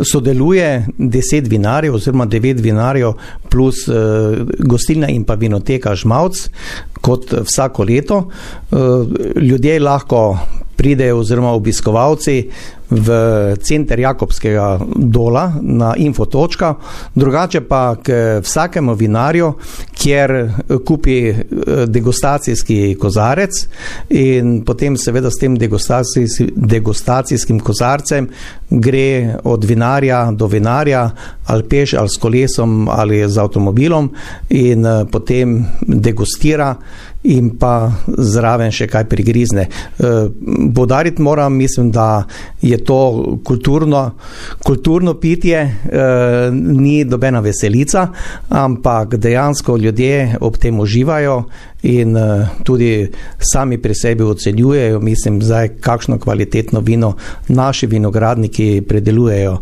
Sodeluje deset vinarjev oziroma devet vinarjev plus uh, gostilna in pa vinoteka Žmavc kot vsako leto. Uh, ljudje lahko pridejo oziroma obiskovalci v center Jakobskega dola na infotočka, drugače pa k vsakemu vinarju, kjer kupi eh, degustacijski kozarec in potem seveda s tem degustacijskim kozarcem gre od vinarja do vinarja ali peš ali s kolesom ali z avtomobilom in eh, potem degustira in pa zraven še kaj prigrizne. Podariti eh, moram, mislim, da je to kulturno, kulturno pitje, eh, ni dobena veselica, ampak dejansko ljudje ob tem uživajo in eh, tudi sami pri sebi ocenjujejo, mislim, zdaj, kakšno kvalitetno vino naši vinogradniki predelujejo.